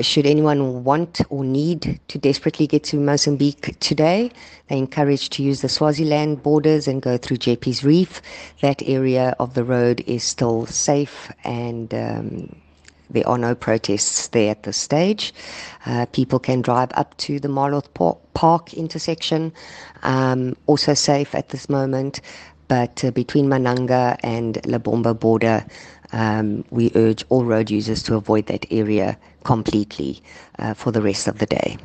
Should anyone want or need to desperately get to Mozambique today, they're encouraged to use the Swaziland borders and go through Jeppes Reef. That area of the road is still safe and um, there are no protests there at this stage. Uh, people can drive up to the Marloth Park intersection, um, also safe at this moment. But uh, between Mananga and Lebombo border, um, we urge all road users to avoid that area completely uh, for the rest of the day.